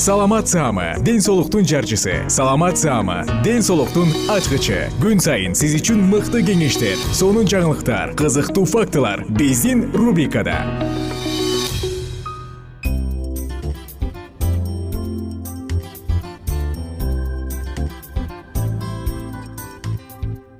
саламат саама ден соолуктун жарчысы. Саламат саама ден соолуктун ачкычы. Күн сайын сиз үчүн мыкты кеңештер сонун жаңылыктар кызыктуу фактылар биздин рубрикада.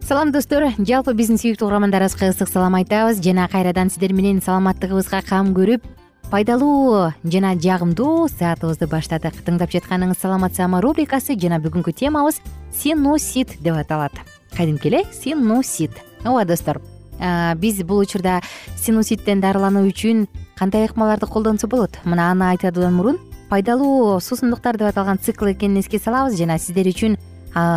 Салам достор. Жалпы биздин сүйүктүү угармандарыбызга ысык салам айтабыз. Жана кайрадан сиздер менен саламаттыгыбызга кам көрүп пайдалуу жана жагымдуу саатыбызды баштадык. Тыңдап жатканыңыз саламатсыама рубрикасы жана бүгүнкү темабыз синусит деп аталат. Кадимки эле синусит ооба достор биз бул учурда синуситтен дарылануу үчүн кандай ыкмаларды колдонсо болот? Мына аны айтадан мурун пайдалуу суусундуктар деп аталган цикл экенин эске салабыз жана сиздер үчүн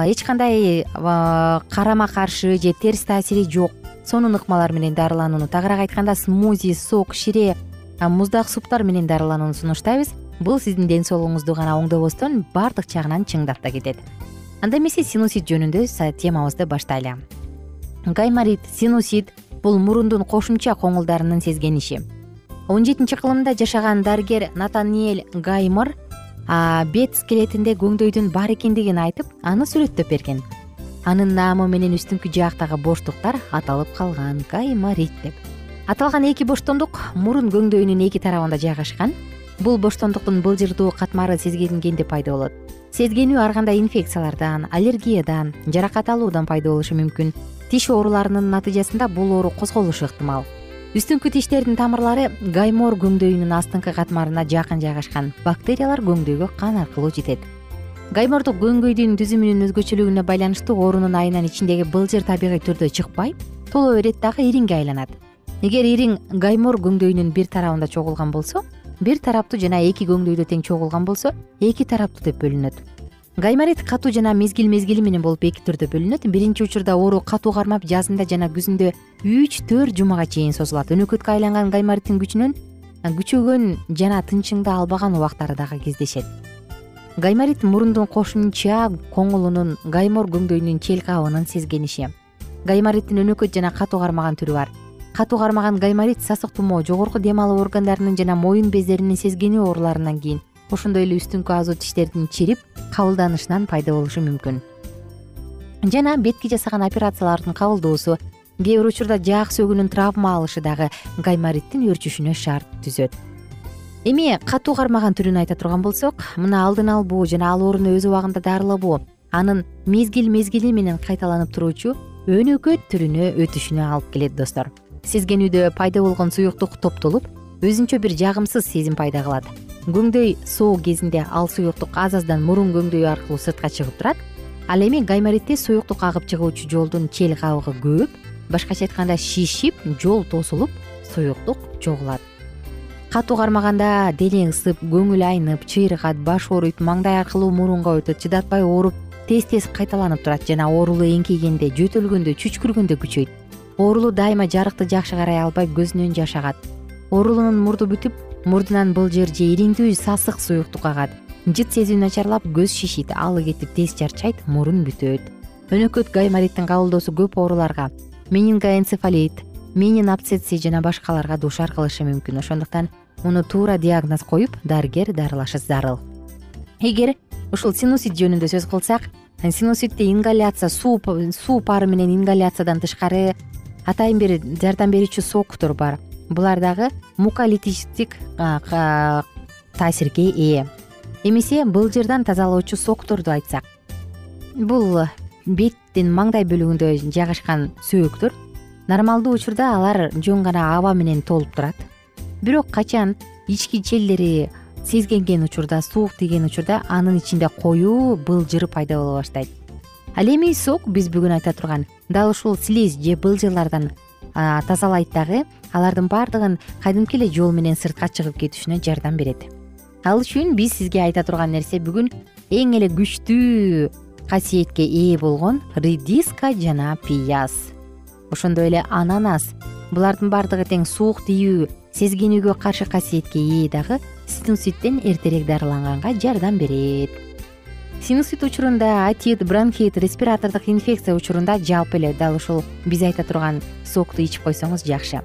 эч кандай карама каршы же терс таасири жок. Сонун ыкмалар менен дарыланууну тагыраак айтканда смузи сок шире муздак суптар менен дарыланууну сунуштайбыз. Бул сиздин ден соолугуңузду гана оңдобостон баардык жагынан чыңдап да кетет. Анда эмесе синусит жөнүндө темабызды баштайлы гайморит синусит бул мурундун кошумча коңулдарынын сезгениши он жетинчи кылымда жашаган дарыгер натаниэль гаймор бет скелетинде көңдөйдүн бар экендигин айтып аны сүрөттөп берген. Анын наамы менен үстүңкү жаактагы боштуктар аталып калган гайморит деп аталган эки боштондук мурун көңдөйүнүн эки тарабында жайгашкан. Бул боштондуктун былжырдуу катмары сезгенгенде пайда болот сезгенүү ар кандай инфекциялардан аллергиядан жаракат алуудан пайда болушу мүмкүн. Тиш ооруларынын натыйжасында бул оору козголушу ыктымал. Үстүңкү тиштердин тамырлары гаймор көңдөйүнүн астыңкы катмарына жакын жайгашкан. Бактериялар көңдөйгө кан аркылуу жетет. Гаймордук көңгөйдүн түзүмүнүн өзгөчөлүгүнө байланыштуу оорунун айынан ичиндеги былжыр табигый түрдө чыкпай толо берет дагы иринге айланат эгер ириң гаймор көңдөйүнүн бир тарабында чогулган болсо бир тараптуу жана эки көңдөйдө тең чогулган болсо эки тараптуу деп бөлүнөт. Гайморит катуу жана мезгил мезгили менен болуп эки түрдө бөлүнөт. Биринчи учурда оору катуу кармап жазында жана күзүндө үч төрт жумага чейин созулат. Өнөкөткө айланган гаймориттин күчүнөн күчөгөн жана тынчыңды албаган убактары дагы кездешет. Гайморит мурундун кошумча коңулунун гаймор көңдөйүнүн чел кабынын сезгениши гаймориттин өнөкөт жана катуу кармаган түрү бар катуу кармаган гайморит сасык тумоо жогорку дем алуу органдарынын жана моюн бездеринин сезгенүү ооруларынан кийин ошондой эле үстүңкү азу тиштердин чирип кабылданышынан пайда болушу мүмкүн. Жана бетки жасаган операциялардын кабылдоосу кээ бир учурда жаак сөгүнүн травма алышы дагы гаймориттин өөрчүшүнө шарт түзөт. Эми катуу кармаган түрүн айта турган болсок мына алдын албоо жана ал ооруну өз убагында дарылабоо анын мезгил мезгили менен кайталанып туруучу өнөкөт түрүнө өтүшүнө алып келет достор сезгенүүдө пайда болгон суюктук топтолуп өзүнчө бир жагымсыз сезим пайда кылат. Көңдөй соо кезинде ал суюктук аз аздан мурун көңдөй аркылуу сыртка чыгып турат ал эми гайморитте суюктук агып чыгуучу жолдун чел кабыгы көп башкача айтканда шишип жол тосулуп суюктук чогулат. Катуу кармаганда дене ысып көңүл айнып чыйрыгат баш ооруйт маңдай аркылуу мурунга өтөт чыдатпай ооруп тез тез кайталанып турат жана оорулуу эңкейгенде жөтөлгөндө чүчкүргөндө күчөйт оорулуу дайыма жарыкты жакшы карай албай көзүнөн жаш агат оорулуунун мурду бүтүп мурдунан былжыр же ириңдүү сасык суюктук агат жыт сезүү начарлап көз шишийт алы кетип тез чарчайт мурун бүтөт. Өнөкөт гаймориттин кабылдоосу көп ооруларга менингоэнцефалит менин абцесси жана башкаларга дуушар кылышы мүмкүн. Ошондуктан муну туура диагноз коюп дарыгер дарылашы зарыл эгер ушул синусит жөнүндө сөз кылсак синуситти ингаляция суу суу пары менен ингаляциядан тышкары атайын бир жардам берүүчү соктор бар. Булар дагы муколитическтик таасирге ээ. Эмесе былжырдан тазалоочу сокторду айтсак. Бул беттин маңдай бөлүгүндө жайгашкан сөөктөр нормалдуу учурда алар жөн гана аба менен толуп турат. Бирок качан ички челдери сезгенген учурда суук тийген учурда анын ичинде коюу былжыр пайда боло баштайт ал эми сок биз бүгүн айта турган. Дал ушул слизь же былжырлардан тазалайт дагы. Алардын баардыгын кадимки эле жол менен сыртка чыгып кетишине жардам берет. Ал үчүн биз сизге айта турган нерсе бүгүн эң эле күчтүү касиетке ээ болгон редиска жана пияз. Ошондой эле ананас булардын баардыгы тең суук тийүү сезгенүүгө каршы касиетке ээ дагы синуситтен эртерээк дарыланганга жардам берет синусит учурунда атит бронхит респиратордук инфекция учурунда жалпы эле дал ушул биз айта турган сокту ичип койсоңуз жакшы.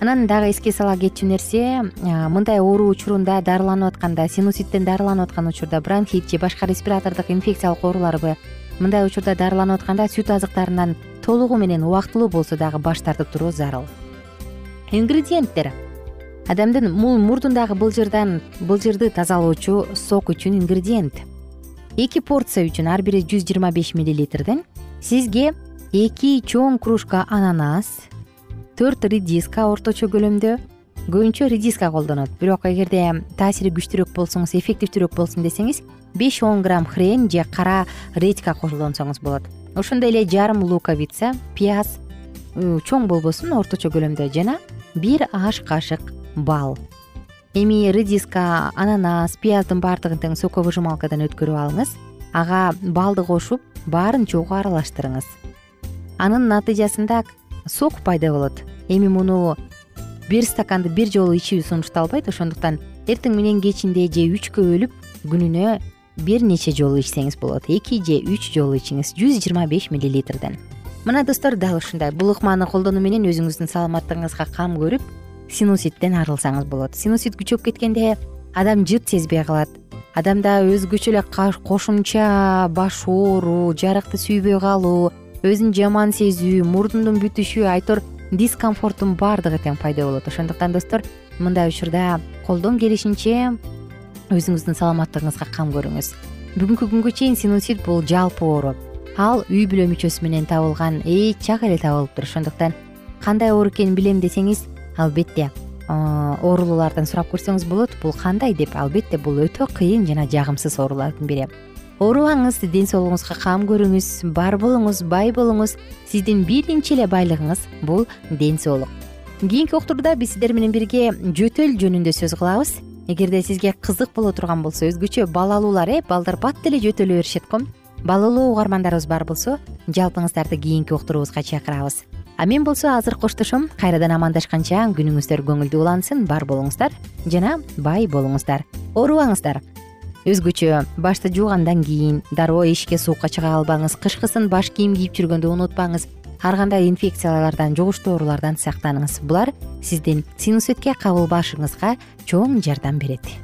Анан дагы эске сала кетчү нерсе мындай оору учурунда дарыланып атканда синуситтен дарыланып аткан учурда бронхит же башка респиратордук инфекциялык ооруларбы мындай учурда дарыланып атканда сүт азыктарынан толугу менен убактылуу болсо дагы баш тартып туруу зарыл. Ингредиенттер. Адамдын мурдундагы былжырдан былжырды тазалоочу сок үчүн ингредиент эки порция үчүн ар бири жүз жыйырма беш миллилитрден сизге эки чоң кружка ананас төрт редиска орточо көлөмдө көбүнчө редиска колдонот. Бирок эгерде таасири күчтүүрөөк болсоңуз эффективдүүрөөк болсун десеңиз беш он грамм хрен же кара редька колдонсоңуз болот. Ошондой эле жарым луковица пияз чоң болбосун орточо көлөмдө жана бир аш кашык бал эми редиска ананас пияздын баардыгын тең соковыжималкадан өткөрүп алыңыз. Ага балды кошуп баарын чогуу аралаштырыңыз. Анын натыйжасында сок пайда болот. Эми муну бир стаканды бир жолу ичүү сунушталбайт ошондуктан эртең менен кечинде же үчкө бөлүп күнүнө бир нече жолу ичсеңиз болот. Эки же үч жолу ичиңиз. Жүз жыйырма беш миллилитрден. Мына достор дал ушундай бул ыкманы колдонуу менен өзүңүздүн саламаттыгыңызга кам көрүп синуситтен арылсаңыз болот. Синусит күчөп кеткенде адам жыт сезбей калат. Адамда өзгөчө эле кошумча баш ооруу жарыкты сүйбөй калуу өзүн жаман сезүү мурдундун бүтүшү айтор дискомфорттун баардыгы тең пайда болот. Ошондуктан достор мындай учурда колдон келишинче өзүңүздүн саламаттыгыңызга кам көрүңүз. Бүгүнкү күнгө чейин синусит бул жалпы оору. Ал үй бүлө мүчөсү менен табылган эч жак эле табылыптыр. Ошондуктан кандай оору экенин билем десеңиз албетте оорулуулардан сурап көрсөңүз болот бул кандай деп? Албетте бул өтө кыйын жана жагымсыз оорулардын бири. Оорубаңыз ден соолугуңузга кам көрүңүз бар болуңуз бай болуңуз сиздин биринчи эле байлыгыңыз бул ден соолук. Кийинки уктуруда биз сиздер менен бирге жөтөл жөнүндө сөз кылабыз. Эгерде сизге кызык боло турган болсо өзгөчө балалуулар э балдар бат эле жөтөлө беришет го. Балалуу угармандарыбыз бар болсо жалпыңыздарды кийинки уктуруубузга чакырабыз а мен болсо азыр коштошом. Кайрадан амандашканча күнүңүздөр көңүлдүү улансын бар болуңуздар жана бай болуңуздар. Оорубаңыздар. Өзгөчө башты жуугандан кийин дароо эшикке суукка чыга албаңыз кышкысын баш кийим кийип жүргөндө унутпаңыз ар кандай инфекциялардан жугуштуу оорулардан сактаныңыз. Булар сиздин синуситке кабылбашыңызга чоң жардам берет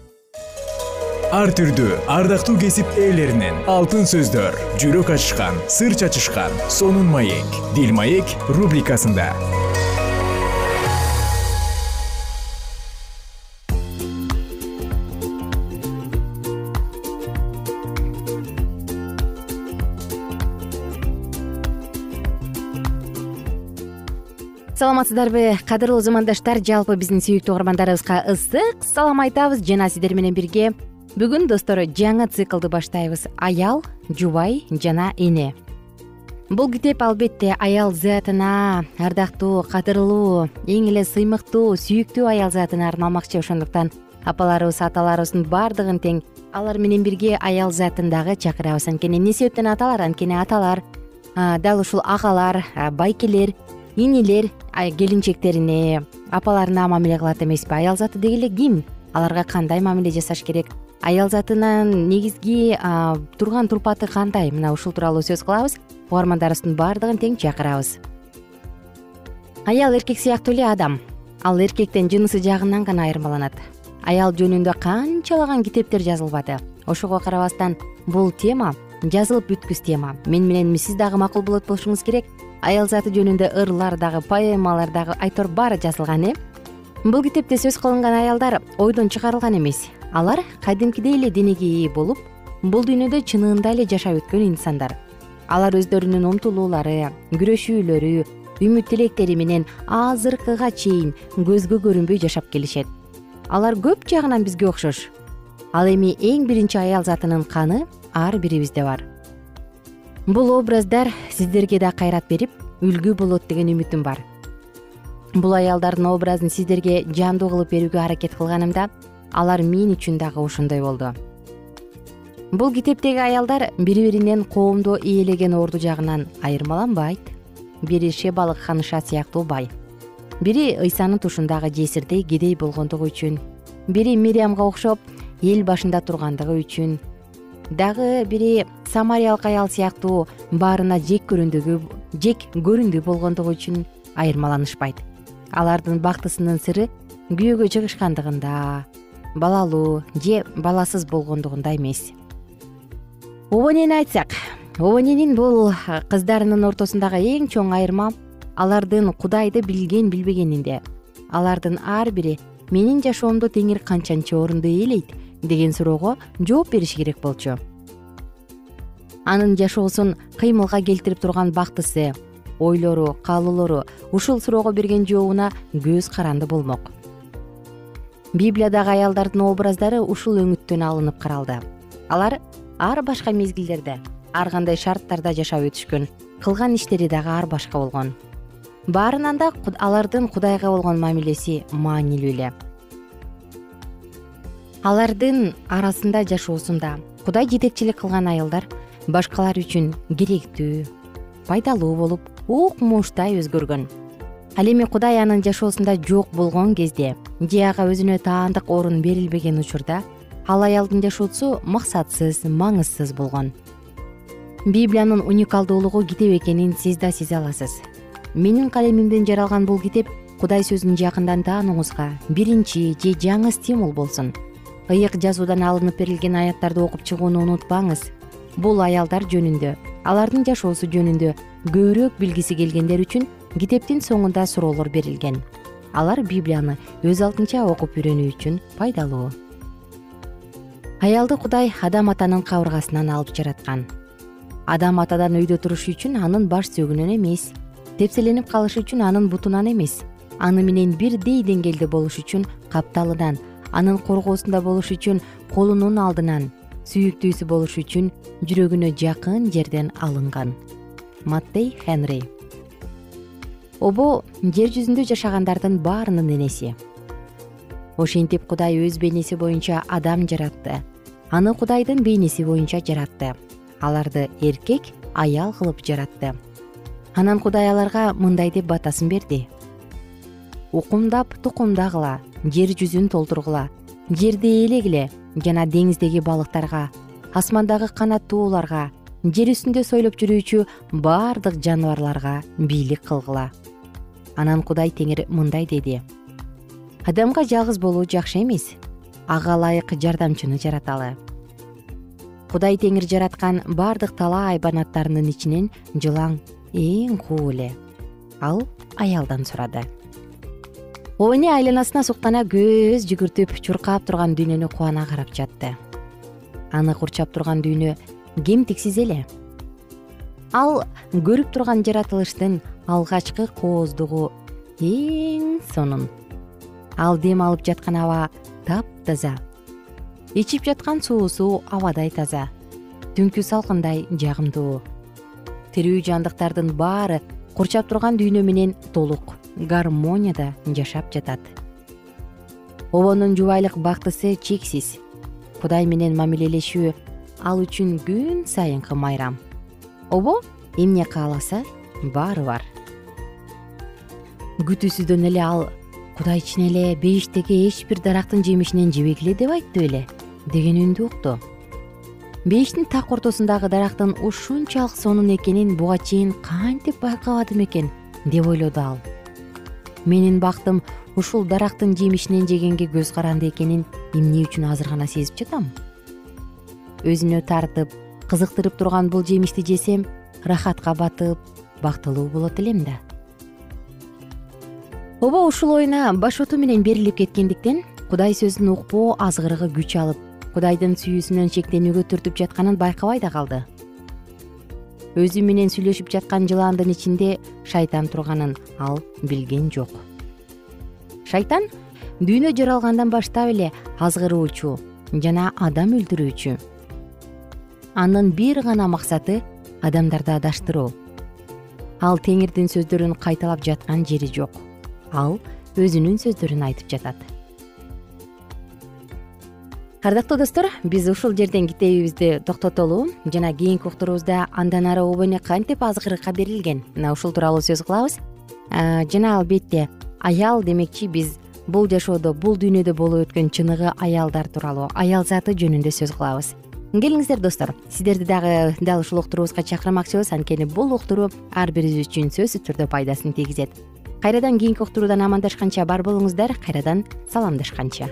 ар түрдүү ардактуу кесип ээлеринен алтын сөздөр жүрөк ачышкан сыр чачышкан сонун маек дил маек рубрикасында. Саламатсыздарбы кадырлуу замандаштар жалпы биздин сүйүктүү угармандарыбызга ысык салам айтабыз. Жана сиздер менен бирге бүгүн достор жаңы циклды баштайбыз. Аял жубай жана эне. Бул китеп албетте аял затына ардактуу кадырлуу эң эле сыймыктуу сүйүктүү аял затына арналмакчы ошондуктан апаларыбыз аталарыбыздын баардыгын тең алар менен бирге аял затын дагы чакырабыз анткени эмне себептен аталар анткени аталар дал ушул агалар байкелер инилер келинчектерине апаларына мамиле кылат эмеспи. Аял заты деги эле ким? Аларга кандай мамиле жасаш керек аял затынын негизги турган турпаты кандай? Мына ушул тууралуу сөз кылабыз. Угармандарыбыздын баардыгын тең чакырабыз. Аял эркек сыяктуу эле адам. Ал эркектен жынысы жагынан гана айырмаланат. Аял жөнүндө канчалаган китептер жазылбады. Ошого карабастан бул тема жазылып бүткүс тема. Мен менен сиз дагы макул болот болушуңуз керек. Аял заты жөнүндө ырлар дагы поэмалар дагы айтор баары жазылган э? Бул китепте сөз кылынган аялдар ойдон чыгарылган эмес алар кадимкидей эле денеге ээ болуп бул дүйнөдө чынында эле жашап өткөн инсандар. Алар өздөрүнүн умтулуулары күрөшүүлөрү үмүт тилектери менен азыркыга чейин көзгө көрүнбөй жашап келишет. Алар көп жагынан бизге окшош. Ал эми эң биринчи аял затынын каны ар бирибизде бар. Бул образдар сиздерге да кайрат берип үлгү болот деген үмүтүм бар. Бул аялдардын образын сиздерге жандуу кылып берүүгө аракет кылганымда алар мен үчүн дагы ошондой болду. Бул китептеги аялдар бири биринен коомдо ээлеген орду жагынан айырмаланбайт. Бири шебалык ханыша сыяктуу бай. Бири ыйсанын тушундагы жесирдей кедей болгондугу үчүн. Бири мириямга окшоп эл башында тургандыгы үчүн. Дагы бири самариялык аял сыяктуу баарына жек көрүндүгү жек көрүндүү болгондугу үчүн айырмаланышпайт. Алардын бактысынын сыры күйөөгө чыгышкандыгында балалуу же баласыз болгондугунда эмес. Обонени айтсак обоненин бул кыздарынын ортосундагы эң чоң айырма алардын кудайды билген билбегенинде алардын ар бири менин жашоомдо теңир канчанчы орунду ээлейт деген суроого жооп бериши керек болчу. Анын жашоосун кыймылга келтирип турган бактысы ойлору каалоолору ушул суроого берген жообуна көз каранды болмок библиядагы аялдардын образдары ушул өңүттөн алынып каралды. Алар ар башка мезгилдерде ар кандай шарттарда жашап өтүшкөн кылган иштери дагы ар башка болгон. Баарынан да алардын кудайга болгон мамилеси маанилүү эле. Алардын арасында жашоосунда кудай жетекчилик кылган аялдар башкалар үчүн керектүү пайдалуу болуп укмуштай өзгөргөн. Ал эми кудай анын жашоосунда жок болгон кезде же ага өзүнө таандык орун берилбеген учурда ал аялдын жашоосу максатсыз маңызсыз болгон. Библиянын уникалдуулугу китеп экенин сиз да сезе аласыз. Менин калемимден жаралган бул китеп кудай сөзүн жакындан таанууңузга биринчи же жаңы стимул болсун. Ыйык жазуудан алынып берилген аяттарды окуп чыгууну унутпаңыз. Бул аялдар жөнүндө алардын жашоосу жөнүндө көбүрөөк билгиси келгендер үчүн китептин соңунда суроолор берилген алар библияны өз алдынча окуп үйрөнүү үчүн пайдалуу. Аялды кудай адам атанын кабыргасынан алып жараткан. Адам атадан өйдө турушу үчүн анын баш сөгүнөн эмес тепселенип калышы үчүн анын бутунан эмес аны менен бирдей деңгээлде болуш үчүн капталынан анын коргоосунда болуш үчүн колунун алдынан сүйүктүүсү болуш үчүн жүрөгүнө жакын жерден алынган. Маттей хенри обо жер жүзүндө жашагандардын баарынын энеси. Ошентип кудай өз бейнеси боюнча адам жаратты. Аны кудайдын бейнеси боюнча жаратты. Аларды эркек аял кылып жаратты. Анан кудай аларга мындай деп батасын берди. Укумдап тукумдагыла жер жүзүн толтургула. Жерди ээлегиле жана деңиздеги балыктарга асмандагы канаттууларга жер үстүндө сойлоп жүрүүчү баардык жаныбарларга бийлик кылгыла анан кудай теңир мындай деди. Адамга жалгыз болуу жакшы эмес. Ага ылайык жардамчыны жараталы кудай теңир жараткан баардык талаа айбанаттарынын ичинен жылаң эң куу эле. Ал аялдан сурады. Обоне айланасына суктана көз жүгүртүп чуркап турган дүйнөнү кубана карап жатты. Аны курчап турган дүйнө кемтиксиз эле. Ал көрүп турган жаратылыштын алгачкы кооздугу эң сонун. Ал дем алып жаткан аба таптаза ичип жаткан суусу абадай таза. Түнкү салкындай жагымдуу. Тирүү жандыктардын баары курчап турган дүйнө менен толук гармонияда жашап жатат. Обонун жубайлык бактысы чексиз. Кудай менен мамилелешүү ал үчүн күн сайынкы майрам. Обо эмне кааласа баары бар. Күтүүсүздөн эле ал кудай чын эле бейиштеги эч бир дарактын жемишинен жебегиле деп айтты беле деген үндү укту бейиштин так ортосундагы дарактын ушунчалык сонун экенин буга чейин кантип байкабадым экен деп ойлоду ал. Менин бактым ушул дарактын жемишинен жегенге көз каранды экенин эмне үчүн азыр гана сезип жатам? Өзүнө тартып кызыктырып турган бул жемишти жесем рахатка батып бактылуу болот элем да. Обо ушул оюна башоту менен берилип кеткендиктен кудай сөзүн укпоо азгырыгы күч алып кудайдын сүйүүсүнөн чектенүүгө түртүп жатканын байкабай да калды. Өзү менен сүйлөшүп жаткан жылаандын ичинде шайтан турганын ал билген жок. Шайтан дүйнө жаралгандан баштап эле азгыруучу жана адам өлтүрүүчү. Анын бир гана максаты адамдарды адаштыруу ал теңирдин сөздөрүн кайталап жаткан жери жок. Ал өзүнүн сөздөрүн айтып жатат. Ардактуу достор биз ушул жерден китебибизди токтотолу жана кийинки уктуруубузда андан ары обо эне кантип азгырыкка берилген. Мына ушул тууралуу сөз кылабыз. Жана албетте аял демекчи биз бул жашоодо бул дүйнөдө болуп өткөн чыныгы аялдар тууралуу аял заты жөнүндө сөз кылабыз келиңиздер достор. Сиздерди дагы дал ушул уктуруубузга чакырмакчыбыз. Анткени бул уктуруу ар бирибиз үчүн сөзсүз түрдө пайдасын тийгизет. Кайрадан кийинки уктуруудан амандашканча бар болуңуздар. Кайрадан саламдашканча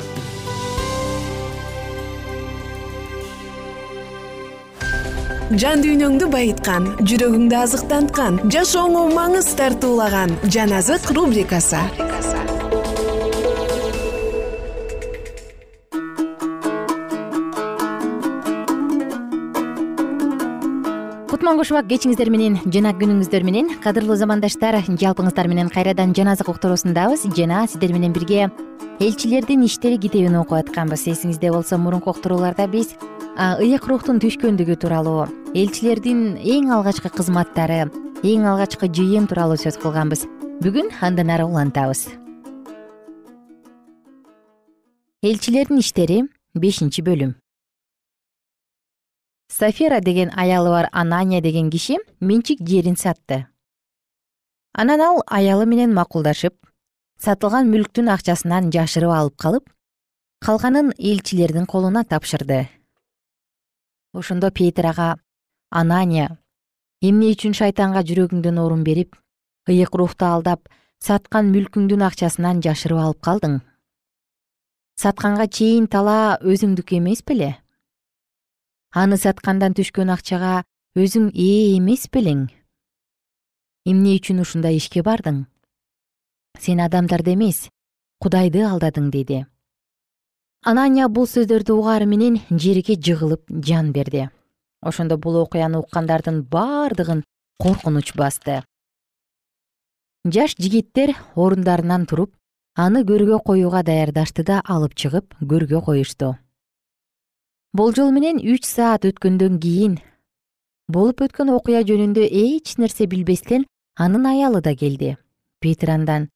жан дүйнөңдү байыткан жүрөгүңдү азыктанткан жашооңо маңыз тартуулаган жан азык рубрикасы. Кутман кушубак кечиңиздер менен жана күнүңүздөр менен кадырлуу замандаштар жалпыңыздар менен кайрадан жаназык уктуруусундабыз жана сиздер менен бирге элчилердин иштери китебин окуп атканбыз. Эсиңизде болсо мурунку уктурууларда биз ыйык рухтун түшкөндүгү тууралуу элчилердин эң алгачкы кызматтары эң алгачкы жыйын тууралуу сөз кылганбыз. Бүгүн андан ары улантабыз. Элчилердин иштери бешинчи бөлүм. Сафера деген аялы бар анания деген киши менчик жерин сатты. Анан ал аялы менен макулдашып сатылган мүлктүн акчасынан жашырып алып калып калганын элчилердин колуна тапшырды ошондо петир ага анания эмне үчүн шайтанга жүрөгүңдөн орун берип ыйык рухту алдап саткан мүлкүңдүн акчасынан жашырып алып калдың? Сатканга чейин талаа өзүңдүкү эмес беле аны саткандан түшкөн акчага өзүң ээ эмес белең эмне үчүн ушундай ишке бардың? Сен адамдарды эмес кудайды алдадың деди анания бул сөздөрдү угаары менен жерге жыгылып жан берди. Ошондо бул окуяны уккандардын бардыгын коркунуч басты. Жаш жигиттер орундарынан туруп аны көргө коюуга даярдашты да алып чыгып көргө коюшту. Болжол менен үч саат өткөндөн кийин болуп өткөн окуя жөнүндө эч нерсе билбестен анын аялы да келди. Петир андан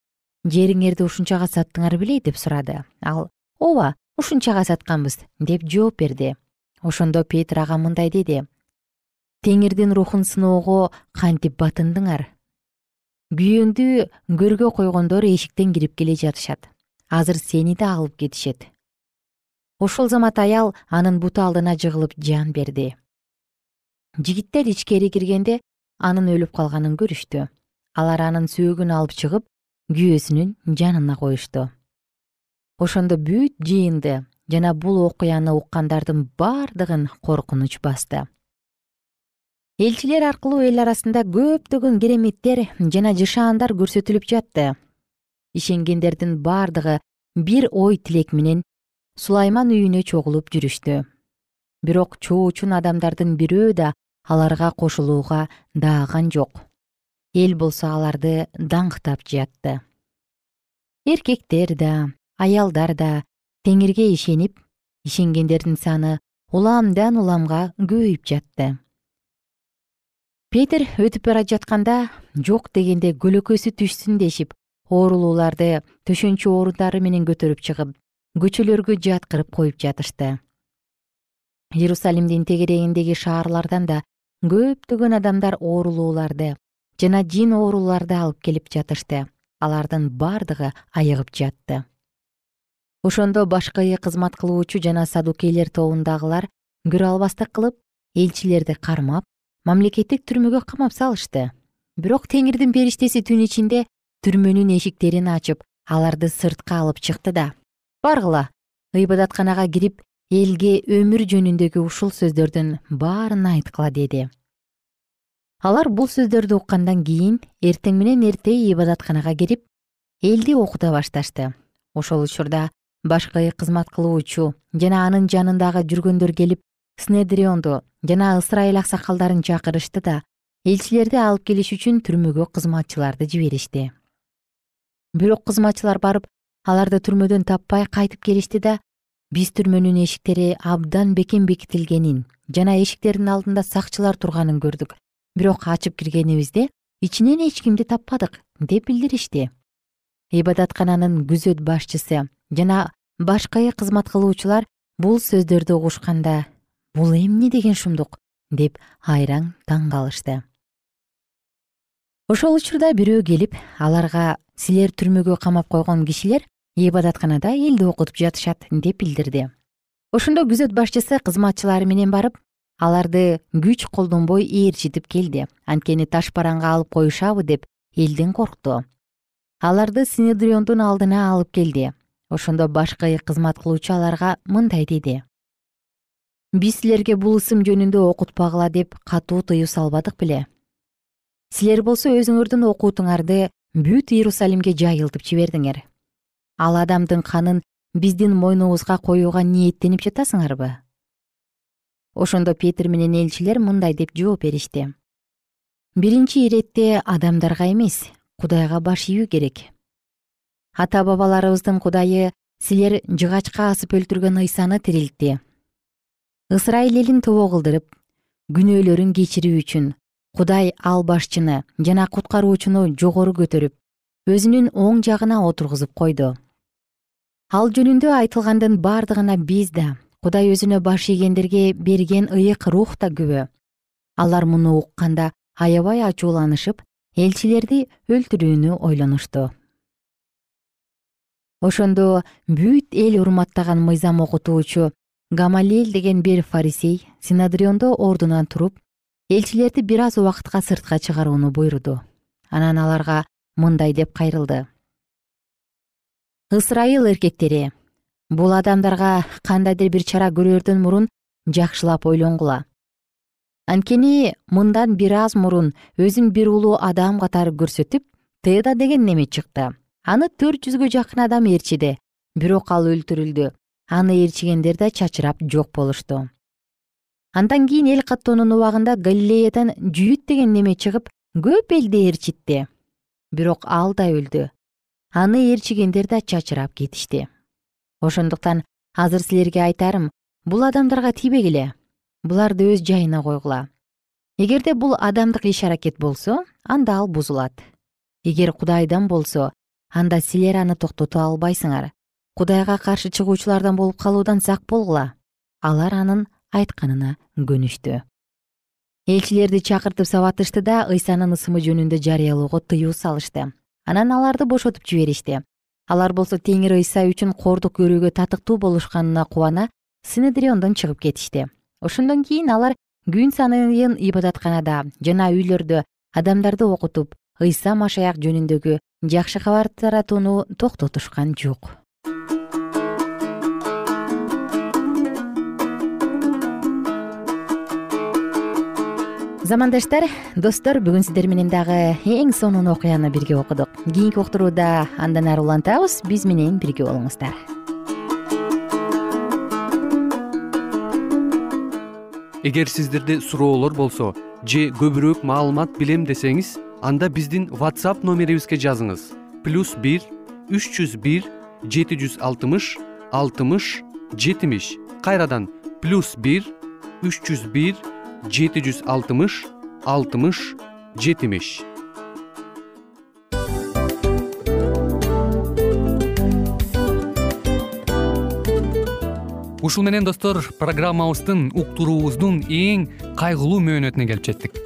жериңерди ушунчага саттыңар беле деп сурады. Ал ооба ушунчага сатканбыз деп жооп берди. Ошондо петир ага мындай деди. Теңирдин рухун сыноого кантип батындыңар? Күйөөңдү көргө койгондор эшиктен кирип келе жатышат. Азыр сени да алып кетишет ошол замат аял анын буту алдына жыгылып жан берди. Жигиттер ичкери киргенде анын өлүп калганын көрүштү. Алар анын сөөгүн алып чыгып күйөөсүнүн жанына коюшту ошондо бүт жыйынды жана бул окуяны уккандардын бардыгын коркунуч басты. Элчилер аркылуу эл арасында көптөгөн кереметтер жана жышаандар көрсөтүлүп жатты. Ишенгендердин бардыгы бир ой тилек менен сулайман үйүнө чогулуп жүрүштү. Бирок чоочун адамдардын бирөө да аларга кошулууга дааган жок. Эл болсо аларды даңктап жатты эркектер да аялдар да теңирге ишенип ишенгендердин саны уламдан уламга көбөйүп жатты. Петир өтүп бара жатканда жок дегенде көлөкөсү түшсүн дешип оорулууларды төшөнчү орундары менен көтөрүп чыгып көчөлөргө жаткырып коюп жатышты. Иерусалимдин тегерегиндеги шаарлардан да көптөгөн адамдар оорулууларды жана жин ооруларды алып келип жатышты. Алардын бардыгы айыгып жатты ошондо башкы кызмат кылуучу жана садукейлер тобундагылар көрө албастык кылып элчилерди кармап мамлекеттик түрмөгө камап салышты. Бирок теңирдин периштеси түн ичинде түрмөнүн эшиктерин ачып аларды сыртка алып чыкты да. Баргыла ыйбадатканага кирип элге өмүр жөнүндөгү ушул сөздөрдүн баарын айткыла деди. Алар бул сөздөрдү уккандан кийин эртең менен эрте ыйбадатканага кирип элди окута башташты. Ошол учурда башкы кызмат кылуучу жана анын жанындагы жүргөндөр келип снедрионду жана ысрайыл аксакалдарын чакырышты да элчилерди алып келиш үчүн түрмөгө кызматчыларды жиберишти. Бирок кызматчылар барып аларды түрмөдөн таппай кайтып келишти да биз түрмөнүн эшиктери абдан бекем бекитилгенин жана эшиктердин алдында сакчылар турганын көрдүк. Бирок ачып киргенибизде ичинен эч кимди таппадык деп билдиришти. Ибадаткананын күзөт башчысы жана башкы кызмат кылуучулар бул сөздөрдү угушканда бул эмне деген шумдук? деп айраң таң калышты. Ошол учурда бирөө келип аларга силер түрмөгө камап койгон кишилер ибадатканада элди окутуп жатышат деп билдирди. Ошондо күзөт башчысы кызматчылары менен барып аларды күч колдонбой ээрчитип келди. Анткени таш бараңга алып коюшабы? деп элден коркту аларды синедриондун алдына алып келди ошондо башкы кызмат кылуучу аларга мындай деди. Биз силерге бул ысым жөнүндө окутпагыла деп катуу тыюу салбадык беле. Силер болсо өзүңөрдүн окуутуңарды бүт иерусалимге жайылтып жибердиңер ал адамдын канын биздин мойнубузга коюуга ниеттенип жатасыңарбы? Ошондо петир менен элчилер мындай деп жооп беришти. Биринчи иретте адамдарга эмес кудайга баш ийүү керек ата бабаларыбыздын кудайы силер жыгачка асып өлтүргөн ыйсаны тирилтти. Ысрайыл элин тобо кылдырып күнөөлөрүн кечирүү үчүн кудай ал башчыны жана куткаруучуну жогору көтөрүп өзүнүн оң жагына отургузуп койду. Ал жөнүндө айтылгандын бардыгына биз да кудай өзүнө баш ийгендерге берген ыйык рух да күбө. Алар муну укканда аябай ачууланышып элчилерди өлтүрүүнү ойлонушту ошондо бүт эл урматтаган мыйзам окутуучу гамалел деген бир фарисей синадриондо ордунан туруп элчилерди бир аз убакытка сыртка чыгарууну буйруду. Анан аларга мындай деп кайрылды. Ысрайыл эркектери бул адамдарга кандайдыр бир чара көрөрдөн мурун жакшылап ойлонгула анткени мындан бир аз мурун өзүн бир улуу адам катары көрсөтүп теда деген неме чыкты аны төрт жүзгө жакын адам ээрчиди бирок ал өлтүрүлдү. Аны ээрчигендер да чачырап жок болушту. Андан кийин эл каттоонун убагында галилеядан жүйүт деген неме чыгып көп элди ээрчитти бирок ал да өлдү. Аны ээрчигендер да чачырап кетишти. Ошондуктан азыр силерге айтарым бул адамдарга тийбегиле буларды өз жайына койгула. Эгерде бул адамдык иш аракет болсо анда ал бузулат. Эгер кудайдан болсо анда силер аны токтото албайсыңар. Кудайга каршы чыгуучулардан болуп калуудан сак болгула. Алар анын айтканына көнүштү. Элчилерди чакыртып сабатышты да ыйсанын ысымы жөнүндө жарыялоого тыюу салышты. Анан аларды бошотуп жиберишти. Алар болсо теңир ыйса үчүн кордук көрүүгө татыктуу болушканына кубана синедриондон чыгып кетишти. Ошондон кийин алар күн саныйын ибадатканада жана үйлөрдө адамдарды окутуп ыйса машаяк жөнүндөгү жакшы кабар таратууну токтотушкан жок. Замандаштар достор бүгүн сиздер менен дагы эң сонун окуяны бирге окудук. Кийинки уктурууда андан ары улантабыз биз менен бирге болуңуздар. Эгер сиздерде суроолор болсо же көбүрөөк маалымат билем десеңиз анда биздин whatsapp номерибизге жазыңыз. Плюс бир үч жүз бир жети жүз алтымыш алтымыш жетимиш. Кайрадан плюс бир үч жүз бир жети жүз алтымыш алтымыш жетимиш. Ушул менен достор программабыздын уктуруубуздун эң кайгылуу мөөнөтүнө келип жеттик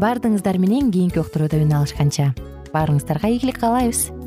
баардыгыңыздар менен кийинки уктурууда үн алышканча. Баарыңыздарга ийгилик каалайбыз